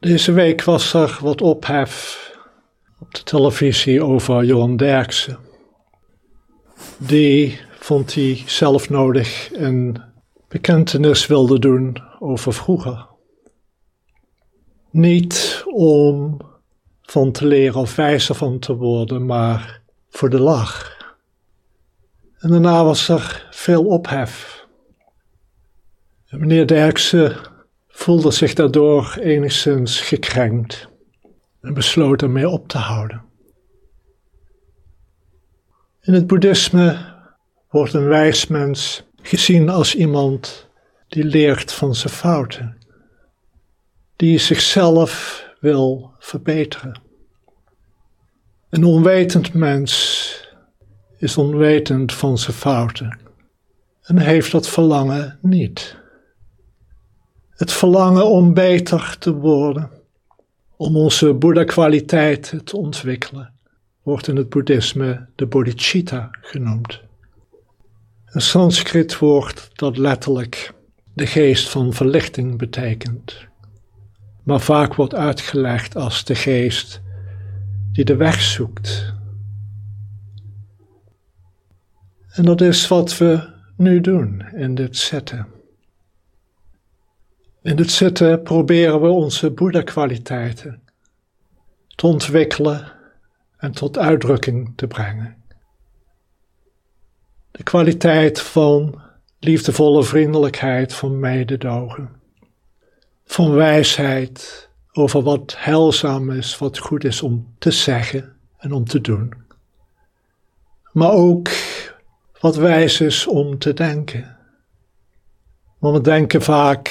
Deze week was er wat ophef op de televisie over Johan Derksen. Die vond hij zelf nodig een bekentenis wilde doen over vroeger. Niet om van te leren of wijzer van te worden, maar voor de lach. En daarna was er veel ophef. En meneer Derksen voelde zich daardoor enigszins gekrenkt en besloot ermee op te houden. In het boeddhisme wordt een wijs mens gezien als iemand die leert van zijn fouten, die zichzelf wil verbeteren. Een onwetend mens is onwetend van zijn fouten en heeft dat verlangen niet. Het verlangen om beter te worden, om onze Boeddha-kwaliteiten te ontwikkelen, wordt in het boeddhisme de bodhicitta genoemd. Een Sanskriet woord dat letterlijk de geest van verlichting betekent, maar vaak wordt uitgelegd als de geest die de weg zoekt. En dat is wat we nu doen in dit zitten. In dit zitten proberen we onze Boeddha-kwaliteiten te ontwikkelen en tot uitdrukking te brengen. De kwaliteit van liefdevolle vriendelijkheid, van mededogen, van wijsheid over wat heilzaam is, wat goed is om te zeggen en om te doen. Maar ook wat wijs is om te denken. Want we denken vaak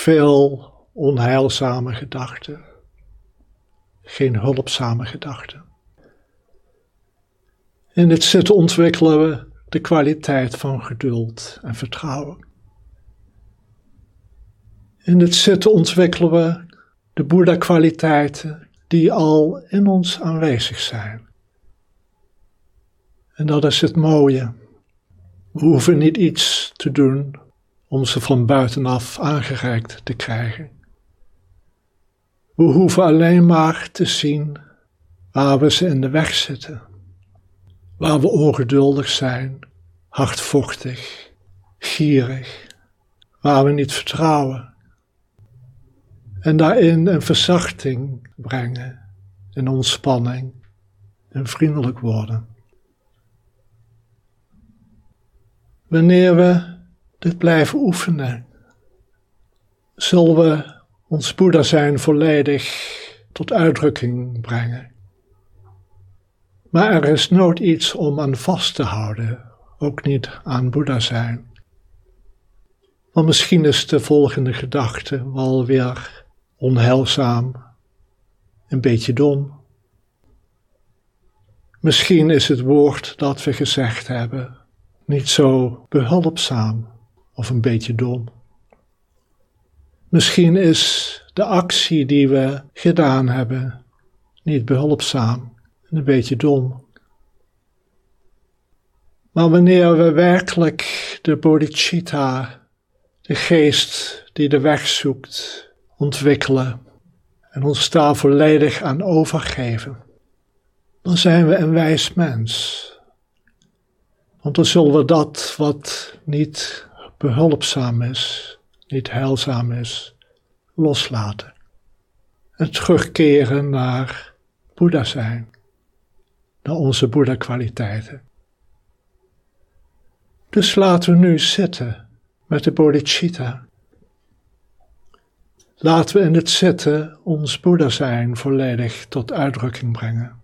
veel onheilzame gedachten, geen hulpzame gedachten. In dit zitten ontwikkelen we de kwaliteit van geduld en vertrouwen. In dit zitten ontwikkelen we de Boeddha-kwaliteiten die al in ons aanwezig zijn. En dat is het mooie. We hoeven niet iets te doen om ze van buitenaf aangereikt te krijgen. We hoeven alleen maar te zien waar we ze in de weg zitten, waar we ongeduldig zijn, hardvochtig, gierig, waar we niet vertrouwen. En daarin een verzachting brengen, een ontspanning, en vriendelijk worden. Wanneer we dit blijven oefenen, zullen we ons Boeddha zijn volledig tot uitdrukking brengen. Maar er is nooit iets om aan vast te houden, ook niet aan Boeddha zijn. Want misschien is de volgende gedachte wel weer onheilzaam, een beetje dom. Misschien is het woord dat we gezegd hebben niet zo behulpzaam of een beetje dom. Misschien is de actie die we gedaan hebben niet behulpzaam en een beetje dom. Maar wanneer we werkelijk de bodhicitta, de geest die de weg zoekt, ontwikkelen en ons daar volledig aan overgeven, dan zijn we een wijs mens. Want dan zullen we dat wat niet behulpzaam is, niet heilzaam is, loslaten. En terugkeren naar Boeddha zijn, naar onze Boeddha-kwaliteiten. Dus laten we nu zitten met de bodhicitta. Laten we in het zitten ons Boeddha zijn volledig tot uitdrukking brengen.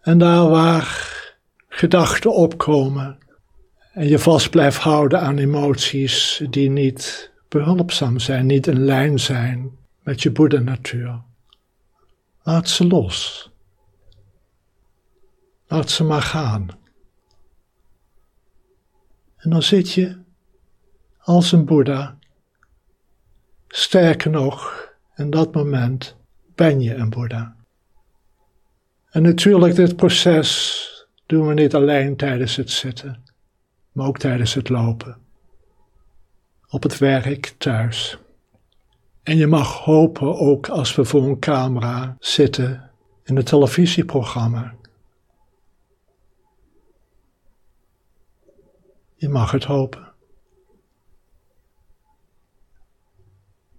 En daar waar gedachten opkomen en je vast blijft houden aan emoties die niet behulpzaam zijn, niet in lijn zijn met je Boeddha-natuur. Laat ze los. Laat ze maar gaan. En dan zit je als een Boeddha. Sterker nog, in dat moment ben je een Boeddha. En natuurlijk, dit proces doen we niet alleen tijdens het zitten, maar ook tijdens het lopen. Op het werk, thuis. En je mag hopen ook als we voor een camera zitten in een televisieprogramma. Je mag het hopen.